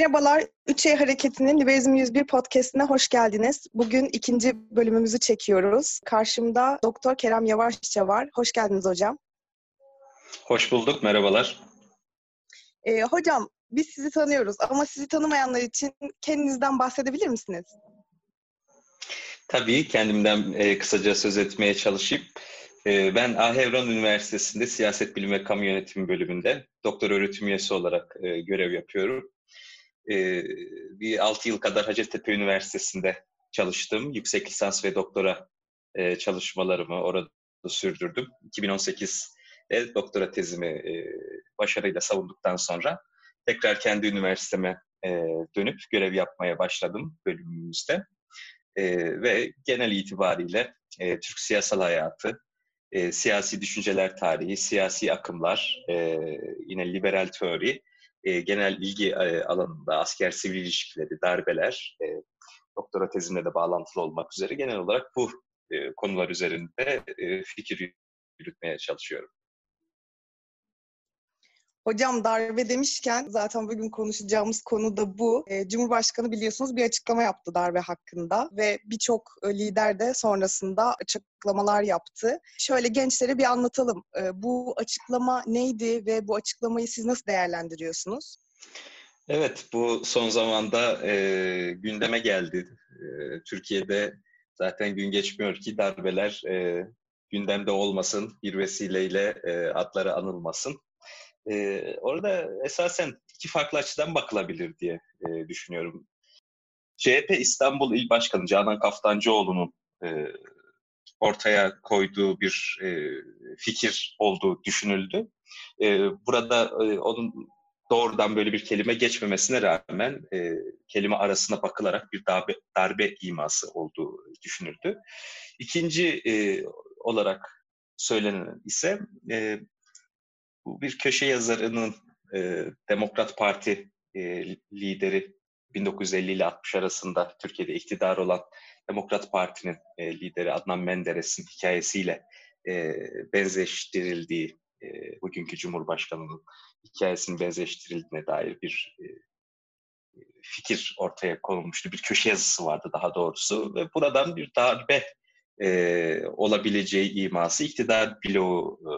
Merhabalar, 3E Hareketi'nin Liberizm 101 podcastine hoş geldiniz. Bugün ikinci bölümümüzü çekiyoruz. Karşımda Doktor Kerem Yavaşça var. Hoş geldiniz hocam. Hoş bulduk, merhabalar. Ee, hocam, biz sizi tanıyoruz ama sizi tanımayanlar için kendinizden bahsedebilir misiniz? Tabii, kendimden e, kısaca söz etmeye çalışayım. E, ben Ahevran Üniversitesi'nde Siyaset Bilimi ve Kamu Yönetimi bölümünde doktor öğretim üyesi olarak e, görev yapıyorum. E, bir 6 yıl kadar Hacettepe Üniversitesi'nde çalıştım. Yüksek lisans ve doktora e, çalışmalarımı orada sürdürdüm. 2018'de doktora tezimi e, başarıyla savunduktan sonra tekrar kendi üniversiteme e, dönüp görev yapmaya başladım bölümümüzde. Ve genel itibariyle Türk siyasal hayatı, siyasi düşünceler tarihi, siyasi akımlar, yine liberal teori e, genel ilgi e, alanında asker sivil ilişkileri, darbeler, e, doktora tezimle de bağlantılı olmak üzere genel olarak bu e, konular üzerinde e, fikir yürütmeye çalışıyorum. Hocam darbe demişken zaten bugün konuşacağımız konu da bu. E, Cumhurbaşkanı biliyorsunuz bir açıklama yaptı darbe hakkında ve birçok e, lider de sonrasında açıklamalar yaptı. Şöyle gençlere bir anlatalım. E, bu açıklama neydi ve bu açıklamayı siz nasıl değerlendiriyorsunuz? Evet, bu son zamanda e, gündeme geldi. E, Türkiye'de zaten gün geçmiyor ki darbeler e, gündemde olmasın, bir vesileyle e, adları anılmasın. E, orada esasen iki farklı açıdan bakılabilir diye e, düşünüyorum. CHP İstanbul İl Başkanı Canan Kaftancıoğlu'nun e, ortaya koyduğu bir e, fikir olduğu düşünüldü. E, burada e, onun doğrudan böyle bir kelime geçmemesine rağmen e, kelime arasına bakılarak bir darbe, darbe iması olduğu düşünüldü. İkinci e, olarak söylenen ise e, bu bir köşe yazarının e, Demokrat Parti e, lideri 1950 ile 60 arasında Türkiye'de iktidar olan Demokrat Parti'nin e, lideri Adnan Menderes'in hikayesiyle e, benzeştirildiği e, bugünkü Cumhurbaşkanı'nın hikayesinin benzeştirildiğine dair bir e, fikir ortaya konulmuştu. Bir köşe yazısı vardı daha doğrusu ve buradan bir darbe e, olabileceği iması iktidar bloğu e,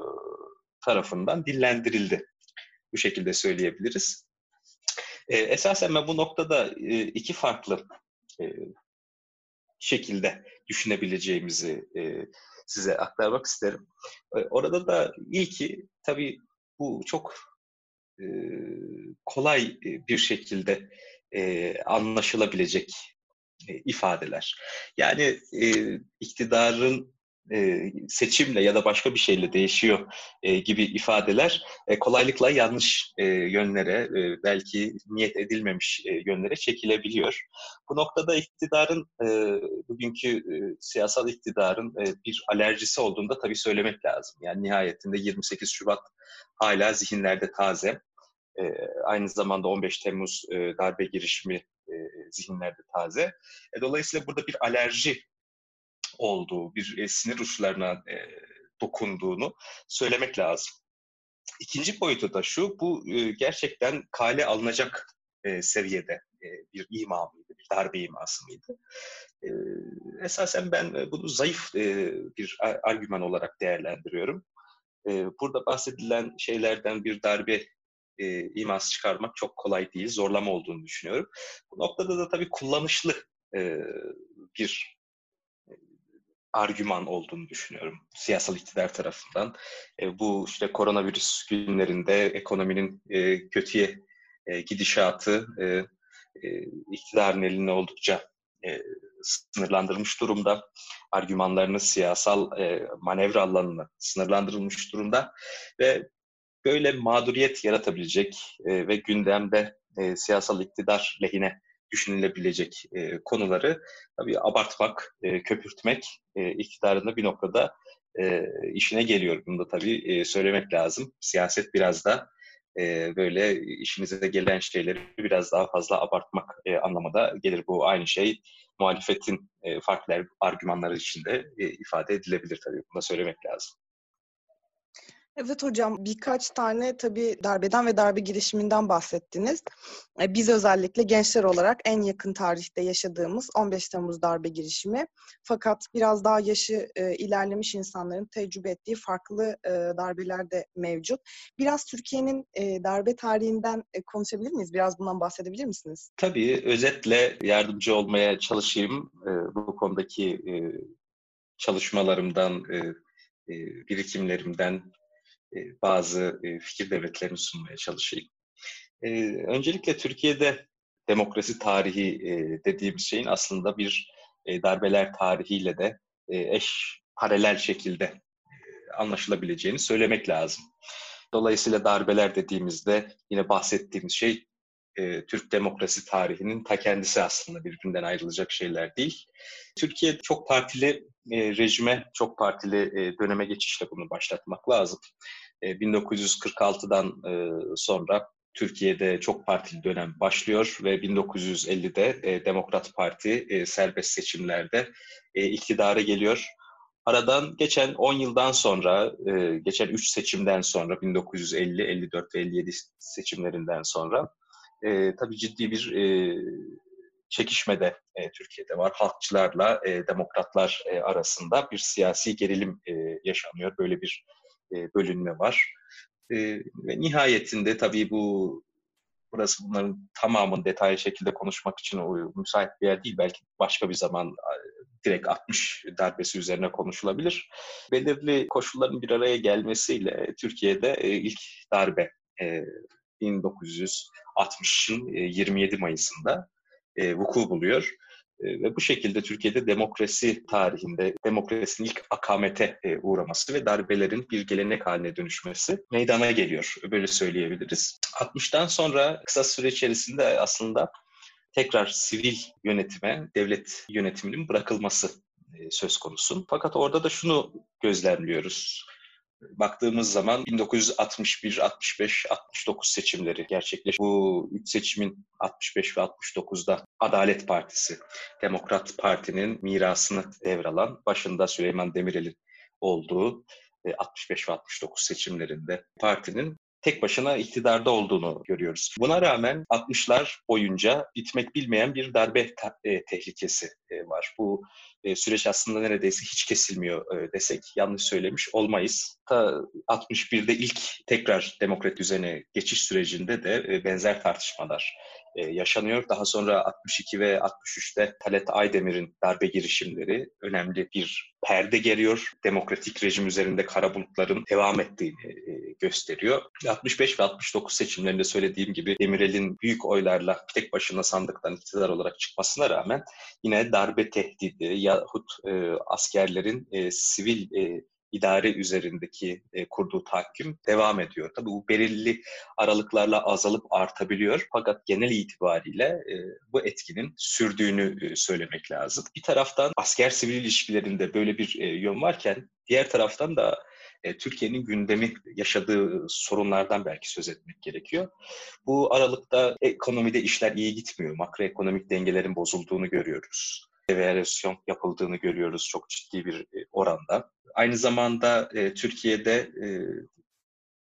tarafından dillendirildi. Bu şekilde söyleyebiliriz. E, esasen ben bu noktada e, iki farklı e, şekilde düşünebileceğimizi e, size aktarmak isterim. E, orada da ilki tabii bu çok e, kolay bir şekilde e, anlaşılabilecek e, ifadeler. Yani e, iktidarın e, seçimle ya da başka bir şeyle değişiyor e, gibi ifadeler e, kolaylıkla yanlış e, yönlere, e, belki niyet edilmemiş e, yönlere çekilebiliyor. Bu noktada iktidarın, e, bugünkü e, siyasal iktidarın e, bir alerjisi olduğunu da tabii söylemek lazım. Yani nihayetinde 28 Şubat hala zihinlerde taze. E, aynı zamanda 15 Temmuz e, darbe girişimi e, zihinlerde taze. E, dolayısıyla burada bir alerji olduğu, bir e, sinir uçlarına e, dokunduğunu söylemek lazım. İkinci boyutu da şu, bu e, gerçekten kale alınacak seviyede bir ima mıydı, bir darbe iması mıydı? Esasen ben bunu zayıf bir argüman olarak değerlendiriyorum. Burada bahsedilen şeylerden bir darbe iması çıkarmak çok kolay değil, zorlama olduğunu düşünüyorum. Bu noktada da tabii kullanışlı bir argüman olduğunu düşünüyorum siyasal iktidar tarafından. E, bu işte koronavirüs günlerinde ekonominin e, kötüye e, gidişatı e, e, iktidarın elini oldukça e, sınırlandırmış durumda. Argümanlarını siyasal e, manevra alanını sınırlandırılmış durumda ve böyle mağduriyet yaratabilecek e, ve gündemde e, siyasal iktidar lehine düşünülebilecek e, konuları tabii abartmak, e, köpürtmek e, iktidarında bir noktada e, işine geliyor. Bunu da tabii e, söylemek lazım. Siyaset biraz da e, böyle işinize gelen şeyleri biraz daha fazla abartmak e, anlamında gelir. Bu aynı şey muhalefetin e, farklı argümanları içinde e, ifade edilebilir tabii. Bunu da söylemek lazım. Evet hocam birkaç tane tabii darbeden ve darbe girişiminden bahsettiniz. E, biz özellikle gençler olarak en yakın tarihte yaşadığımız 15 Temmuz darbe girişimi. Fakat biraz daha yaşı e, ilerlemiş insanların tecrübe ettiği farklı e, darbeler de mevcut. Biraz Türkiye'nin e, darbe tarihinden e, konuşabilir miyiz? Biraz bundan bahsedebilir misiniz? Tabii özetle yardımcı olmaya çalışayım. E, bu konudaki e, çalışmalarımdan, e, e, birikimlerimden bazı e, fikir devletlerini sunmaya çalışayım. E, öncelikle Türkiye'de demokrasi tarihi dediğimiz şeyin aslında bir darbeler tarihiyle de eş paralel şekilde anlaşılabileceğini söylemek lazım. Dolayısıyla darbeler dediğimizde yine bahsettiğimiz şey Türk demokrasi tarihinin ta kendisi aslında birbirinden ayrılacak şeyler değil. Türkiye çok partili rejime, çok partili döneme geçişle bunu başlatmak lazım. 1946'dan e, e, sonra Türkiye'de çok partili dönem başlıyor ve 1950'de e, Demokrat Parti serbest seçimlerde iktidara geliyor. Aradan geçen 10 yıldan sonra, geçen 3 seçimden sonra, 1950, 54 ve 57 seçimlerinden sonra tabii ciddi bir çekişme de Türkiye'de var. Halkçılarla demokratlar arasında bir siyasi gerilim yaşanıyor. Böyle bir e, bölünme var. E, ve nihayetinde tabii bu burası bunların tamamını detaylı şekilde konuşmak için müsait bir yer değil. Belki başka bir zaman direkt 60 darbesi üzerine konuşulabilir. Belirli koşulların bir araya gelmesiyle Türkiye'de e, ilk darbe 1960'ın 27 Mayıs'ında vuku buluyor. Ee, ve bu şekilde Türkiye'de demokrasi tarihinde demokrasinin ilk akamete e, uğraması ve darbelerin bir gelenek haline dönüşmesi meydana geliyor. Böyle söyleyebiliriz. 60'tan sonra kısa süre içerisinde aslında tekrar sivil yönetime, devlet yönetiminin bırakılması e, söz konusu. Fakat orada da şunu gözlemliyoruz baktığımız zaman 1961, 65, 69 seçimleri gerçekleşti. Bu üç seçimin 65 ve 69'da Adalet Partisi, Demokrat Parti'nin mirasını devralan, başında Süleyman Demirel'in olduğu 65 ve 69 seçimlerinde partinin tek başına iktidarda olduğunu görüyoruz. Buna rağmen 60'lar boyunca bitmek bilmeyen bir darbe te- tehlikesi var. Bu e, süreç aslında neredeyse hiç kesilmiyor e, desek yanlış söylemiş olmayız. Ta 61'de ilk tekrar demokrat düzene geçiş sürecinde de e, benzer tartışmalar e, yaşanıyor. Daha sonra 62 ve 63'te Talat Aydemir'in darbe girişimleri önemli bir perde geliyor. Demokratik rejim üzerinde kara bulutların devam ettiğini e, gösteriyor. 65 ve 69 seçimlerinde söylediğim gibi Demirel'in büyük oylarla tek başına sandıktan iktidar olarak çıkmasına rağmen yine darbe tehdidi yahut e, askerlerin e, sivil idare üzerindeki e, kurduğu tahakküm devam ediyor. Tabii bu belirli aralıklarla azalıp artabiliyor. Fakat genel itibariyle e, bu etkinin sürdüğünü e, söylemek lazım. Bir taraftan asker-sivil ilişkilerinde böyle bir e, yön varken diğer taraftan da e, Türkiye'nin gündemi yaşadığı sorunlardan belki söz etmek gerekiyor. Bu aralıkta ekonomide işler iyi gitmiyor. Makroekonomik dengelerin bozulduğunu görüyoruz. Devalüasyon yapıldığını görüyoruz çok ciddi bir e, oranda. Aynı zamanda e, Türkiye'de e,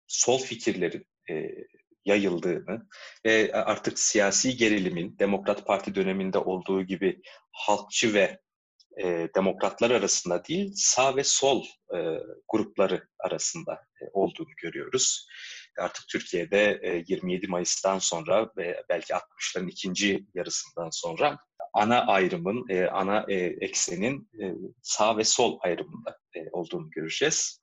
sol fikirlerin e, yayıldığını ve artık siyasi gerilimin Demokrat Parti döneminde olduğu gibi halkçı ve e, demokratlar arasında değil sağ ve sol e, grupları arasında e, olduğunu görüyoruz. Artık Türkiye'de e, 27 Mayıs'tan sonra ve belki 60'ların ikinci yarısından sonra ana ayrımın, e, ana e, eksenin e, sağ ve sol ayrımında e, olduğunu göreceğiz.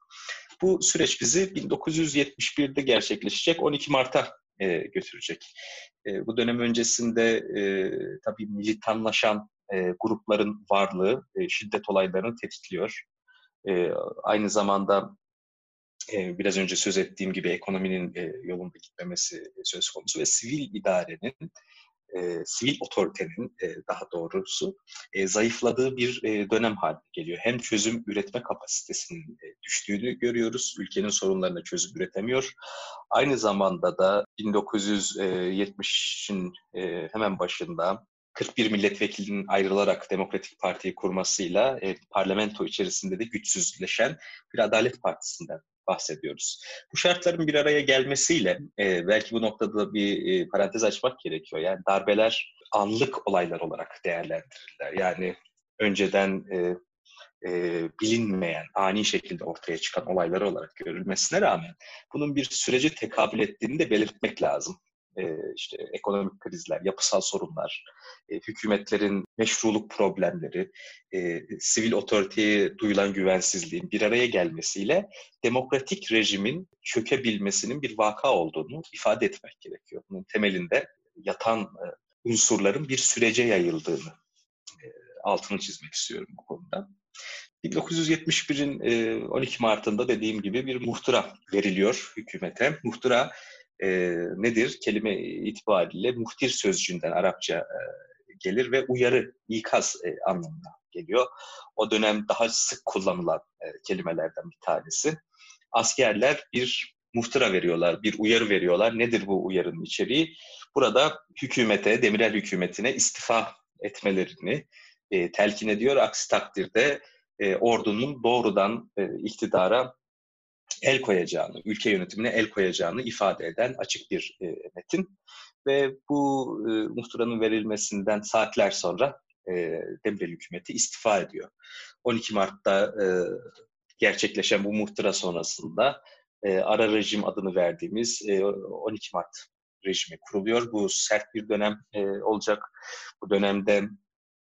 Bu süreç bizi 1971'de gerçekleşecek 12 Mart'a e, götürecek. E, bu dönem öncesinde e, tabii militanlaşan e, grupların varlığı e, şiddet olaylarını tetikliyor. E, aynı zamanda e, biraz önce söz ettiğim gibi ekonominin e, yolunda gitmemesi söz konusu ve sivil idarenin e, sivil otoritenin e, daha doğrusu e, zayıfladığı bir e, dönem haline geliyor. Hem çözüm üretme kapasitesinin e, düştüğünü görüyoruz. Ülkenin sorunlarına çözüm üretemiyor. Aynı zamanda da 1970'in e, hemen başında 41 milletvekilinin ayrılarak Demokratik Parti'yi kurmasıyla e, parlamento içerisinde de güçsüzleşen bir Adalet Partisi'nden bahsediyoruz. Bu şartların bir araya gelmesiyle e, belki bu noktada bir e, parantez açmak gerekiyor. Yani darbeler anlık olaylar olarak değerlendirirler. Yani önceden e, e, bilinmeyen, ani şekilde ortaya çıkan olaylar olarak görülmesine rağmen bunun bir sürece tekabül ettiğini de belirtmek lazım. E, işte ekonomik krizler, yapısal sorunlar, hükümetlerin meşruluk problemleri, sivil otoriteye duyulan güvensizliğin bir araya gelmesiyle demokratik rejimin çökebilmesinin bir vaka olduğunu ifade etmek gerekiyor. Bunun temelinde yatan unsurların bir sürece yayıldığını altını çizmek istiyorum bu konuda. 1971'in 12 e, Mart'ında dediğim gibi bir muhtıra veriliyor hükümete. Muhtıra e, nedir? Kelime itibariyle muhtir sözcüğünden Arapça e, gelir ve uyarı, ikaz e, anlamına geliyor. O dönem daha sık kullanılan e, kelimelerden bir tanesi. Askerler bir muhtıra veriyorlar, bir uyarı veriyorlar. Nedir bu uyarının içeriği? Burada hükümete, Demirel hükümetine istifa etmelerini e, telkin ediyor. Aksi takdirde e, ordunun doğrudan e, iktidara el koyacağını, ülke yönetimine el koyacağını ifade eden açık bir e, metin. Ve bu e, muhtıranın verilmesinden saatler sonra e, Demirel hükümeti istifa ediyor. 12 Mart'ta e, gerçekleşen bu muhtıra sonrasında e, ara rejim adını verdiğimiz e, 12 Mart rejimi kuruluyor. Bu sert bir dönem e, olacak. Bu dönemde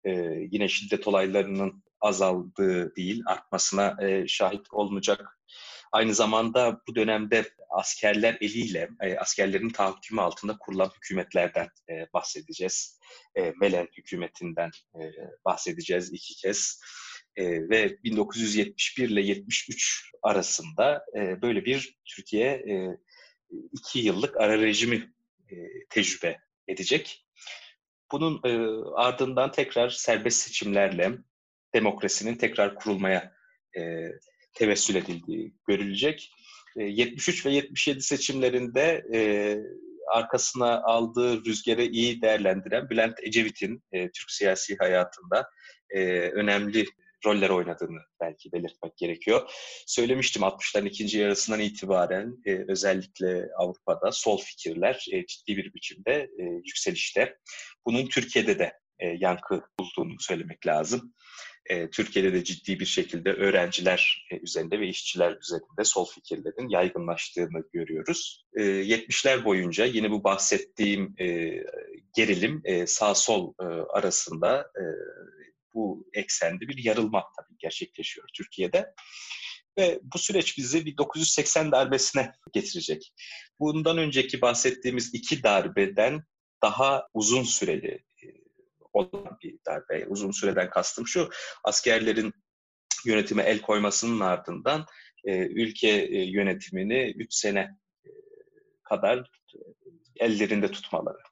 e, yine şiddet olaylarının azaldığı değil, artmasına e, şahit olunacak. Aynı zamanda bu dönemde askerler eliyle, e, askerlerin tahakkümü altında kurulan hükümetlerden e, bahsedeceğiz. E, Melen hükümetinden bahsedeceğiz iki kez. Ve 1971 ile 73 arasında böyle bir Türkiye iki yıllık ara rejimi tecrübe edecek. Bunun ardından tekrar serbest seçimlerle demokrasinin tekrar kurulmaya e, tevessül edildiği görülecek. E, 73 ve 77 seçimlerinde e, arkasına aldığı rüzgarı iyi değerlendiren Bülent Ecevit'in e, Türk siyasi hayatında e, önemli roller oynadığını belki belirtmek gerekiyor. Söylemiştim 60'ların ikinci yarısından itibaren e, özellikle Avrupa'da sol fikirler e, ciddi bir biçimde e, yükselişte. Bunun Türkiye'de de e, yankı bulduğunu söylemek lazım. E, Türkiye'de de ciddi bir şekilde öğrenciler e, üzerinde ve işçiler üzerinde sol fikirlerin yaygınlaştığını görüyoruz. E, 70'ler boyunca yine bu bahsettiğim e, gerilim e, sağ-sol e, arasında e, bu eksende bir yarılma tabii gerçekleşiyor Türkiye'de. Ve bu süreç bizi 1980 darbesine getirecek. Bundan önceki bahsettiğimiz iki darbeden daha uzun süreli e, olan bir darbe. Uzun süreden kastım şu, askerlerin yönetime el koymasının ardından e, ülke e, yönetimini 3 sene e, kadar e, ellerinde tutmaları.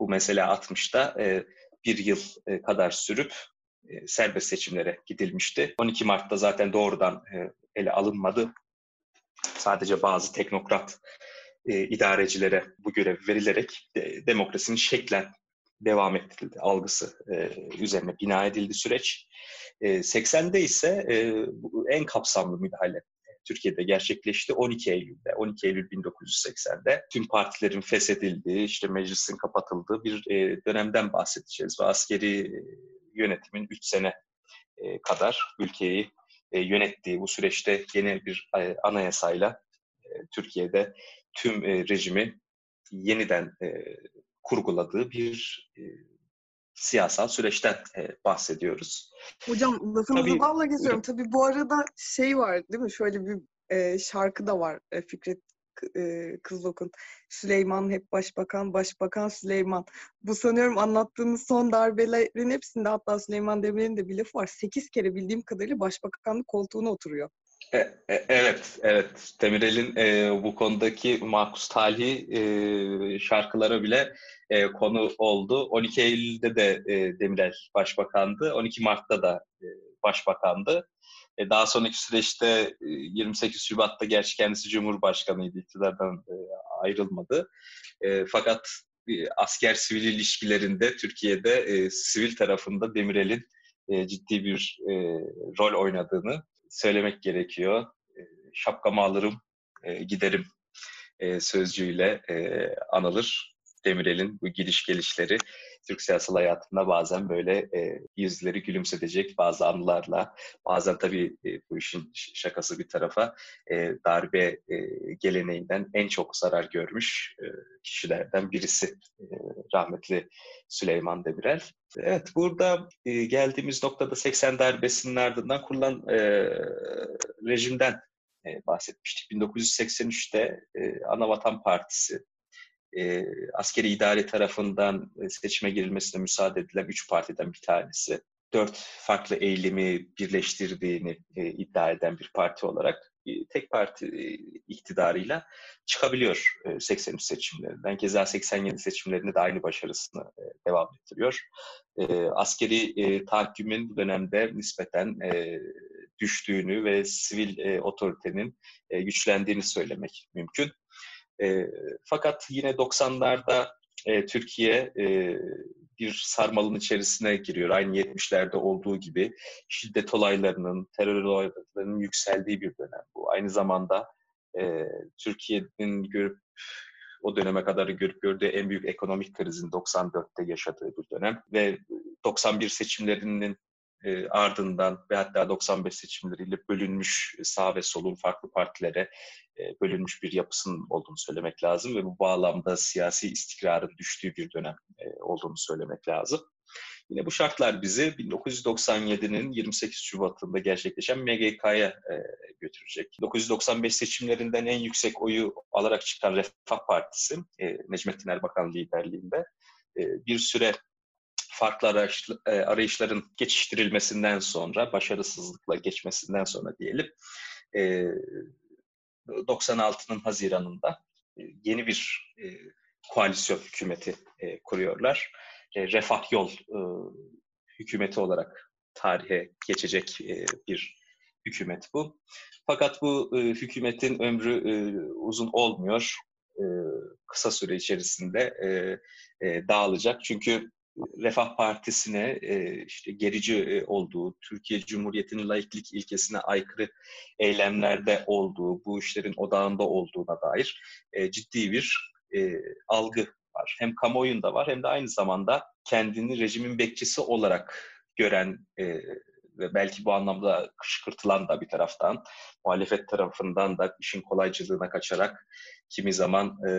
Bu mesele 60'ta e, bir yıl kadar sürüp e, serbest seçimlere gidilmişti. 12 Mart'ta zaten doğrudan e, ele alınmadı. Sadece bazı teknokrat e, idarecilere bu görev verilerek de, demokrasinin şeklen devam ettirildi algısı e, üzerine bina edildi süreç. E, 80'de ise e, en kapsamlı müdahale Türkiye'de gerçekleşti 12 Eylül'de. 12 Eylül 1980'de tüm partilerin feshedildiği, işte meclisin kapatıldığı bir e, dönemden bahsedeceğiz ve askeri yönetimin 3 sene e, kadar ülkeyi e, yönettiği bu süreçte yeni bir e, anayasayla Türkiye'de tüm rejimi yeniden kurguladığı bir siyasal süreçten bahsediyoruz. Hocam lafınızı balla kesiyorum. Tabii bu arada şey var değil mi? Şöyle bir şarkı da var Fikret e, Kızılok'un. Süleyman hep başbakan, başbakan Süleyman. Bu sanıyorum anlattığınız son darbelerin hepsinde hatta Süleyman Demirel'in de bir lafı var. Sekiz kere bildiğim kadarıyla başbakanlık koltuğuna oturuyor. E, e, evet, evet. Demirel'in e, bu konudaki makus tali e, şarkılara bile e, konu oldu. 12 Eylül'de de e, Demirel başbakandı. 12 Mart'ta da e, başbakandı. E, daha sonraki süreçte 28 e, Şubat'ta gerçi kendisi Cumhurbaşkanıydı, iktidardan e, ayrılmadı. Fakat asker sivil ilişkilerinde Türkiye'de sivil tarafında Demirel'in ciddi bir rol oynadığını söylemek gerekiyor. şapkamı alırım, e, giderim e, sözcüğüyle e, anılır. Demirel'in bu gidiş gelişleri Türk siyasal hayatında bazen böyle e, yüzleri gülümsetecek bazı anılarla, bazen tabii e, bu işin şakası bir tarafa e, darbe e, geleneğinden en çok zarar görmüş e, kişilerden birisi e, rahmetli Süleyman Demirel. Evet burada e, geldiğimiz noktada 80 darbesinin ardından kurulan e, rejimden e, bahsetmiştik. 1983'te e, Anavatan Partisi e, askeri idare tarafından e, seçime girilmesine müsaade edilen üç partiden bir tanesi. Dört farklı eğilimi birleştirdiğini e, iddia eden bir parti olarak e, tek parti e, iktidarıyla çıkabiliyor e, 83 seçimlerinden. Keza 87 seçimlerinde de aynı başarısını e, devam ettiriyor. E, askeri e, tahakkümün bu dönemde nispeten e, düştüğünü ve sivil e, otoritenin e, güçlendiğini söylemek mümkün. E, fakat yine 90'larda e, Türkiye e, bir sarmalın içerisine giriyor. Aynı 70'lerde olduğu gibi şiddet olaylarının, terör olaylarının yükseldiği bir dönem bu. Aynı zamanda e, Türkiye'nin görüp o döneme kadar görüp gördüğü en büyük ekonomik krizin 94'te yaşadığı bir dönem ve 91 seçimlerinin e, ardından ve hatta 95 seçimleriyle bölünmüş sağ ve solun farklı partilere e, bölünmüş bir yapısının olduğunu söylemek lazım ve bu bağlamda siyasi istikrarın düştüğü bir dönem e, olduğunu söylemek lazım. Yine bu şartlar bizi 1997'nin 28 Şubat'ında gerçekleşen MGK'ya e, götürecek. 1995 seçimlerinden en yüksek oyu alarak çıkan Refah Partisi, e, Necmettin Erbakan liderliğinde e, bir süre farklı arayışların geçiştirilmesinden sonra, başarısızlıkla geçmesinden sonra diyelim, 96'nın Haziran'ında yeni bir koalisyon hükümeti kuruyorlar. Refah Yol hükümeti olarak tarihe geçecek bir hükümet bu. Fakat bu hükümetin ömrü uzun olmuyor. Kısa süre içerisinde dağılacak. Çünkü Refah Partisi'ne e, işte gerici e, olduğu, Türkiye Cumhuriyeti'nin laiklik ilkesine aykırı eylemlerde olduğu, bu işlerin odağında olduğuna dair e, ciddi bir algı var. Hem kamuoyunda var hem de aynı zamanda kendini rejimin bekçisi olarak gören ve belki bu anlamda kışkırtılan da bir taraftan, muhalefet tarafından da işin kolaycılığına kaçarak kimi zaman e,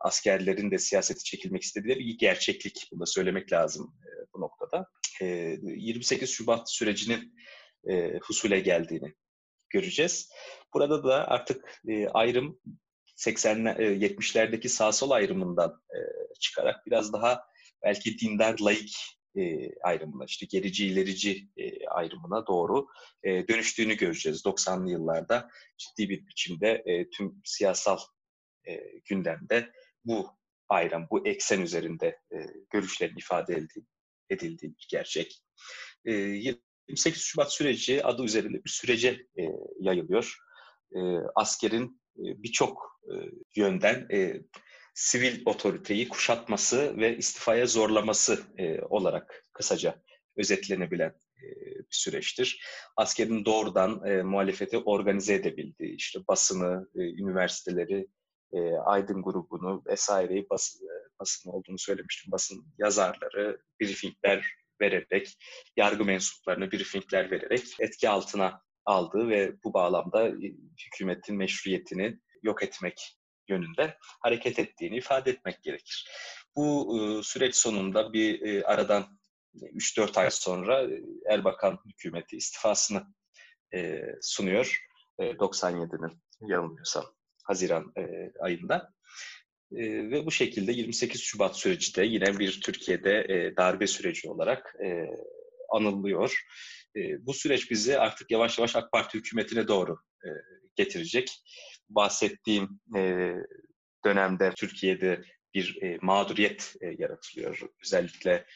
askerlerin de siyaseti çekilmek istediği bir gerçeklik. Bunu da söylemek lazım e, bu noktada. E, 28 Şubat sürecinin e, husule geldiğini göreceğiz. Burada da artık e, ayrım 80 e, 70'lerdeki sağ sol ayrımından e, çıkarak biraz daha belki dindar laik e, ayrımına, işte gerici ilerici e, ayrımına doğru e, dönüştüğünü göreceğiz. 90'lı yıllarda ciddi bir biçimde e, tüm siyasal e, gündemde bu ayrım, bu eksen üzerinde e, görüşlerin ifade edildiği, edildiği bir gerçek. E, 28 Şubat süreci adı üzerinde bir sürece e, yayılıyor. E, askerin e, birçok e, yönden e, sivil otoriteyi kuşatması ve istifaya zorlaması e, olarak kısaca özetlenebilen e, bir süreçtir. Askerin doğrudan e, muhalefeti organize edebildiği, işte basını, e, üniversiteleri, e, Aydın grubunu vesaireyi basın, e, basın olduğunu söylemiştim. Basın yazarları briefingler vererek, yargı mensuplarına briefingler vererek etki altına aldığı ve bu bağlamda e, hükümetin meşruiyetini yok etmek yönünde hareket ettiğini ifade etmek gerekir. Bu e, süreç sonunda bir e, aradan 3-4 ay sonra e, Erbakan hükümeti istifasını sunuyor. E, 97'nin yanılmıyorsam Haziran ayında. Ve bu şekilde 28 Şubat süreci de yine bir Türkiye'de darbe süreci olarak e, anılıyor. E, bu süreç bizi artık yavaş yavaş AK Parti hükümetine doğru e, getirecek. Bahsettiğim e, dönemde Türkiye'de bir e, mağduriyet e, yaratılıyor. Özellikle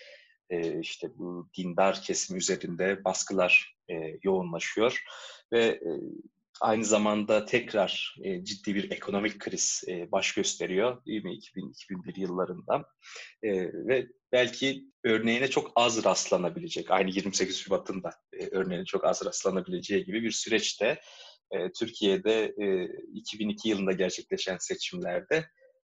işte bu dindar kesim üzerinde baskılar yoğunlaşıyor ve aynı zamanda tekrar e, ciddi bir ekonomik kriz e, baş gösteriyor değil mi 2000-2001 yıllarında e, ve belki örneğine çok az rastlanabilecek aynı 28 Şubat'ın da e, örneğine çok az rastlanabileceği gibi bir süreçte e, Türkiye'de e, 2002 yılında gerçekleşen seçimlerde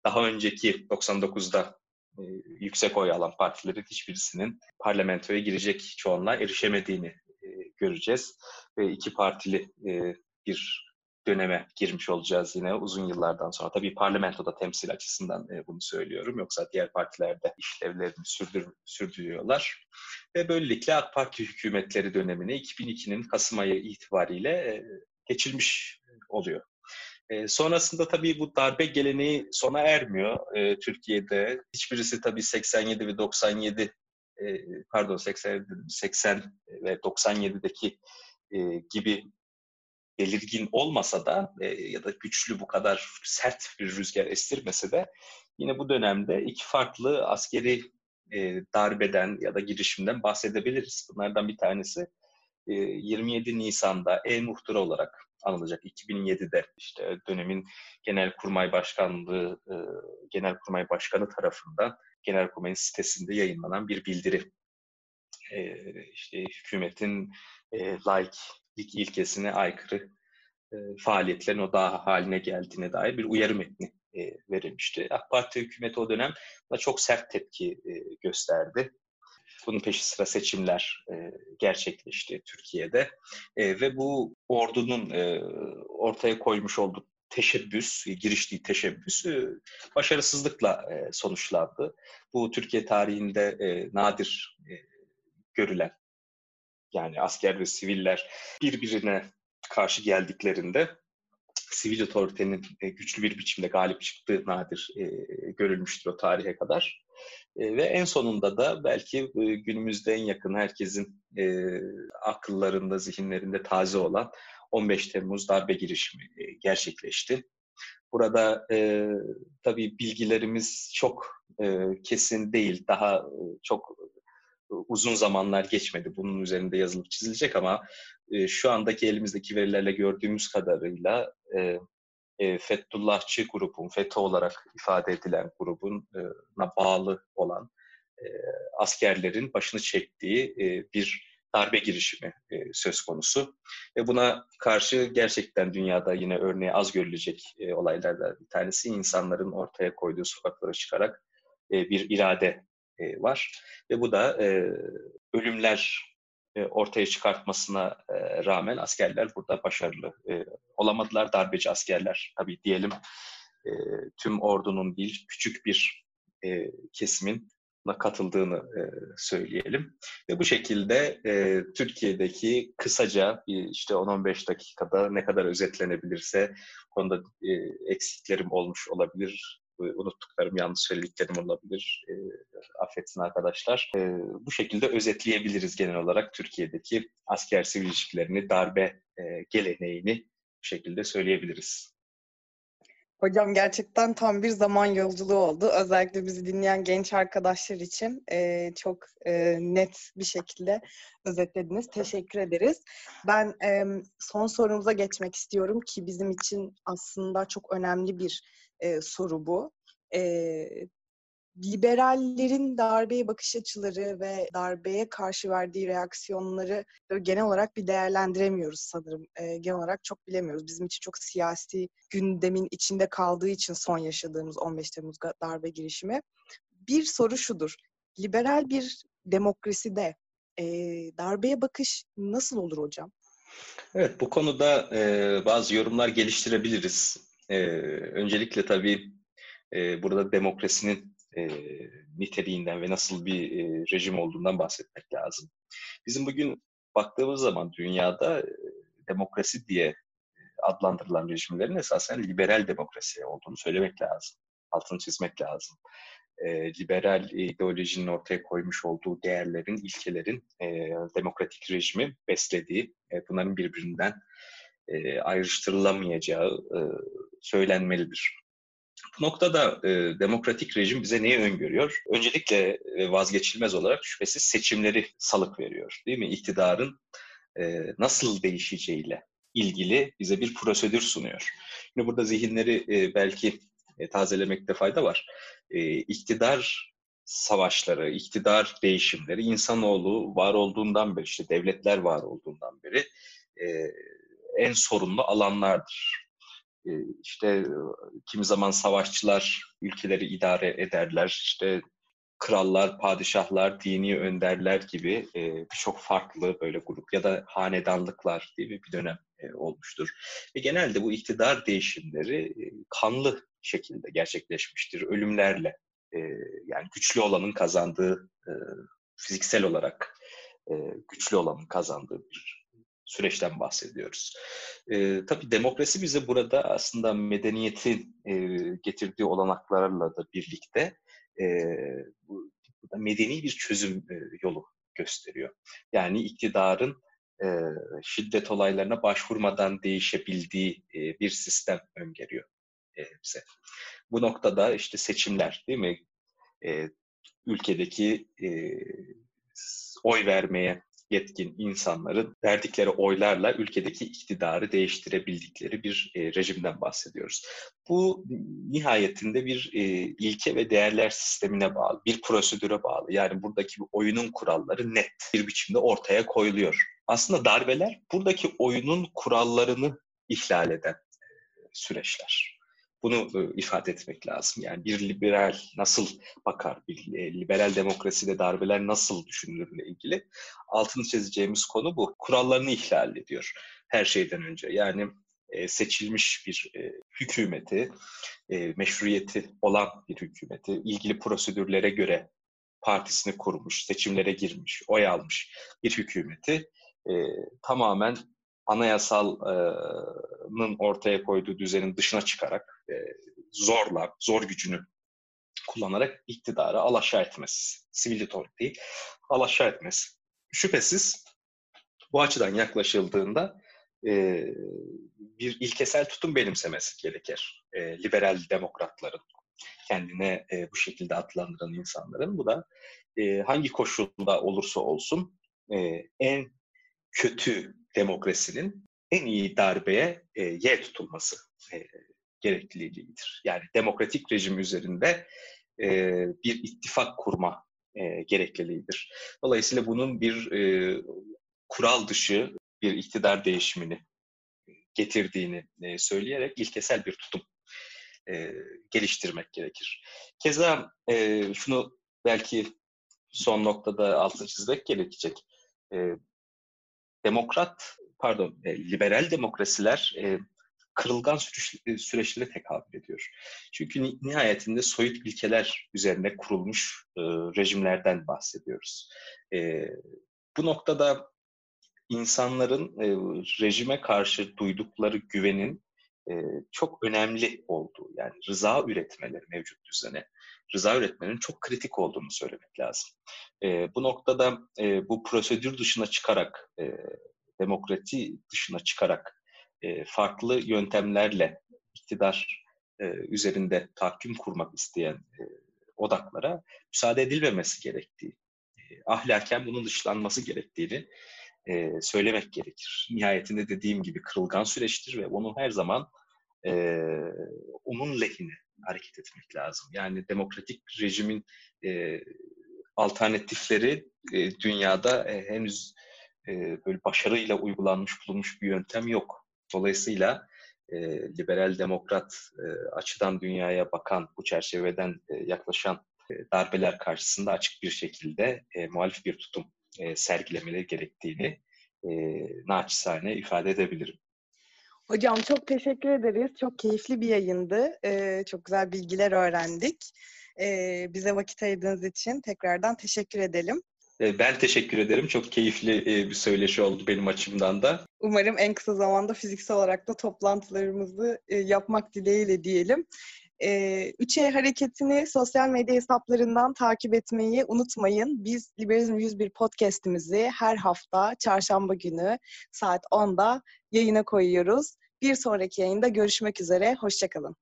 daha önceki 99'da e, yüksek oy alan partilerin hiçbirisinin parlamentoya girecek çoğunluğa erişemediğini e, göreceğiz. Ve iki partili e, bir döneme girmiş olacağız yine uzun yıllardan sonra. Tabii parlamentoda temsil açısından e, bunu söylüyorum. Yoksa diğer partilerde işlevlerini sürdür, sürdürüyorlar. Ve böylelikle AK Parti hükümetleri dönemini 2002'nin Kasım ayı itibariyle e, geçirmiş oluyor. E, sonrasında tabii bu darbe geleneği sona ermiyor Türkiye'de. Hiçbirisi tabii 87 ve 97 e, pardon 80, 80 ve 97'deki e, gibi belirgin olmasa da e, ya da güçlü bu kadar sert bir rüzgar estirmese de yine bu dönemde iki farklı askeri e, darbeden ya da girişimden bahsedebiliriz. Bunlardan bir tanesi e, 27 Nisan'da e-muhtıra olarak anılacak. 2007'de işte dönemin Genelkurmay Başkanlığı, e, Genelkurmay Başkanı tarafından Genelkurmay'ın sitesinde yayınlanan bir bildiri. E, işte hükümetin e, laiklik ilkesine aykırı e, faaliyetlerin o daha haline geldiğine dair bir uyarı metni e, verilmişti. AK Parti hükümeti o dönem buna çok sert tepki e, gösterdi. Bunun peşi sıra seçimler e, gerçekleşti Türkiye'de e, ve bu ordunun e, ortaya koymuş olduğu teşebbüs, giriştiği teşebbüs e, başarısızlıkla e, sonuçlandı. Bu Türkiye tarihinde e, nadir görülen yani asker ve siviller birbirine karşı geldiklerinde sivil otoritenin e, güçlü bir biçimde galip çıktığı nadir e, görülmüştür o tarihe kadar. E, ve en sonunda da belki günümüzde en yakın herkesin akıllarında, zihinlerinde taze olan 15 Temmuz darbe girişimi gerçekleşti. Burada e, tabii bilgilerimiz çok e, kesin değil, daha çok uzun zamanlar geçmedi. Bunun üzerinde yazılıp çizilecek ama e, şu andaki elimizdeki verilerle gördüğümüz kadarıyla e, e, Fethullahçı grubun, FETÖ olarak ifade edilen grubun e, bağlı olan e, askerlerin başını çektiği e, bir darbe girişimi e, söz konusu. Ve buna karşı gerçekten dünyada yine örneği az görülecek e, olaylardan bir tanesi insanların ortaya koyduğu sokaklara çıkarak e, bir irade e, var. Ve bu da e, ölümler e, ortaya çıkartmasına e, rağmen askerler burada başarılı e, olamadılar. Darbeci askerler tabii diyelim e, tüm ordunun değil küçük bir e, kesimin katıldığını e, söyleyelim. Ve bu şekilde e, Türkiye'deki kısaca işte 10-15 dakikada ne kadar özetlenebilirse konuda e, eksiklerim olmuş olabilir unuttuklarım, yanlış söylediklerim olabilir. E, affetsin arkadaşlar. E, bu şekilde özetleyebiliriz genel olarak Türkiye'deki asker sivil ilişkilerini, darbe e, geleneğini bu şekilde söyleyebiliriz. Hocam gerçekten tam bir zaman yolculuğu oldu. Özellikle bizi dinleyen genç arkadaşlar için e, çok e, net bir şekilde özetlediniz. Teşekkür ederiz. Ben e, son sorumuza geçmek istiyorum ki bizim için aslında çok önemli bir e, soru bu. E, liberallerin darbeye bakış açıları ve darbeye karşı verdiği reaksiyonları genel olarak bir değerlendiremiyoruz sanırım. E, genel olarak çok bilemiyoruz. Bizim için çok siyasi gündemin içinde kaldığı için son yaşadığımız 15 Temmuz darbe girişimi. Bir soru şudur. Liberal bir demokraside e, darbeye bakış nasıl olur hocam? Evet, bu konuda e, bazı yorumlar geliştirebiliriz. E, öncelikle tabii e, burada demokrasinin e, niteliğinden ve nasıl bir e, rejim olduğundan bahsetmek lazım. Bizim bugün baktığımız zaman dünyada e, demokrasi diye adlandırılan rejimlerin esasen liberal demokrasi olduğunu söylemek lazım. Altını çizmek lazım. E, liberal ideolojinin ortaya koymuş olduğu değerlerin, ilkelerin e, demokratik rejimi beslediği, e, bunların birbirinden e, ayrıştırılamayacağı e, söylenmelidir. Bu noktada e, demokratik rejim bize neyi öngörüyor? Öncelikle e, vazgeçilmez olarak şüphesiz seçimleri salık veriyor. Değil mi? İktidarın e, nasıl değişeceğiyle ilgili bize bir prosedür sunuyor. Şimdi burada zihinleri e, belki e, tazelemekte fayda var. E, iktidar savaşları, iktidar değişimleri insanoğlu var olduğundan beri, işte devletler var olduğundan beri e, en sorunlu alanlardır. E, işte kimi zaman savaşçılar ülkeleri idare ederler. İşte krallar, padişahlar, dini önderler gibi e, birçok farklı böyle grup ya da hanedanlıklar diye bir dönem e, olmuştur. Ve genelde bu iktidar değişimleri e, kanlı şekilde gerçekleşmiştir. Ölümlerle, e, yani güçlü olanın kazandığı, fiziksel olarak güçlü olanın kazandığı bir süreçten bahsediyoruz. E, tabii demokrasi bize burada aslında medeniyetin e, getirdiği olanaklarla da birlikte e, bu, medeni bir çözüm e, yolu gösteriyor. Yani iktidarın e, şiddet olaylarına başvurmadan değişebildiği e, bir sistem öngörüyor e, bize. Bu noktada işte seçimler değil mi? E, ülkedeki e, oy vermeye yetkin insanların verdikleri oylarla ülkedeki iktidarı değiştirebildikleri bir e, rejimden bahsediyoruz. Bu nihayetinde bir e, ilke ve değerler sistemine bağlı, bir prosedüre bağlı. Yani buradaki oyunun kuralları net bir biçimde ortaya koyuluyor. Aslında darbeler buradaki oyunun kurallarını ihlal eden e, süreçler. Bunu e, ifade etmek lazım. Yani bir liberal nasıl bakar, bir e, liberal demokraside darbeler nasıl düşünülürle ilgili altını çizeceğimiz konu bu. Kurallarını ihlal ediyor her şeyden önce. Yani e, seçilmiş bir hükümeti, meşruiyeti olan bir hükümeti, ilgili prosedürlere göre partisini kurmuş, seçimlere girmiş, oy almış bir hükümeti tamamen anayasalın ortaya koyduğu düzenin dışına çıkarak e, zorla, zor gücünü kullanarak iktidarı alaşağı etmesi, sivil otoriteyi alaşağı etmesi. Şüphesiz bu açıdan yaklaşıldığında e, bir ilkesel tutum benimsemesi gerekir. E, liberal demokratların, kendine e, bu şekilde adlandıran insanların. Bu da e, hangi koşulda olursa olsun e, en kötü demokrasinin en iyi darbeye e, yer tutulması e, gerekliliğidir. Yani demokratik rejim üzerinde e, bir ittifak kurma e, gerekliliğidir. Dolayısıyla bunun bir e, kural dışı bir iktidar değişimini getirdiğini e, söyleyerek ilkesel bir tutum e, geliştirmek gerekir. Keza e, şunu belki son noktada altını çizmek gerekecek. E, demokrat, pardon, e, liberal demokrasiler e, kırılgan süreç, süreçlere tekabül ediyor. Çünkü nihayetinde soyut ilkeler üzerine kurulmuş e, rejimlerden bahsediyoruz. E, bu noktada insanların e, rejime karşı duydukları güvenin e, çok önemli olduğu, yani rıza üretmeleri mevcut düzene, rıza üretmenin çok kritik olduğunu söylemek lazım. E, bu noktada e, bu prosedür dışına çıkarak, e, demokrati dışına çıkarak e, farklı yöntemlerle iktidar e, üzerinde tahkim kurmak isteyen e, odaklara müsaade edilmemesi gerektiği, ahlaken bunun dışlanması gerektiğini söylemek gerekir. Nihayetinde dediğim gibi kırılgan süreçtir ve onu her zaman e, onun lehine hareket etmek lazım. Yani demokratik rejimin alternatifleri dünyada henüz böyle başarıyla uygulanmış bulunmuş bir yöntem yok. Dolayısıyla e, liberal demokrat e, açıdan dünyaya bakan, bu çerçeveden e, yaklaşan e, darbeler karşısında açık bir şekilde e, muhalif bir tutum e, sergilemeleri gerektiğini e, naçizane ifade edebilirim. Hocam çok teşekkür ederiz. Çok keyifli bir yayındı. Ee, çok güzel bilgiler öğrendik. Ee, bize vakit ayırdığınız için tekrardan teşekkür edelim. Ee, ben teşekkür ederim. Çok keyifli e, bir söyleşi oldu benim açımdan da. Umarım en kısa zamanda fiziksel olarak da toplantılarımızı e, yapmak dileğiyle diyelim. 3E hareketini sosyal medya hesaplarından takip etmeyi unutmayın. Biz Liberalizm 101 podcast'imizi her hafta çarşamba günü saat 10'da yayına koyuyoruz. Bir sonraki yayında görüşmek üzere. Hoşçakalın.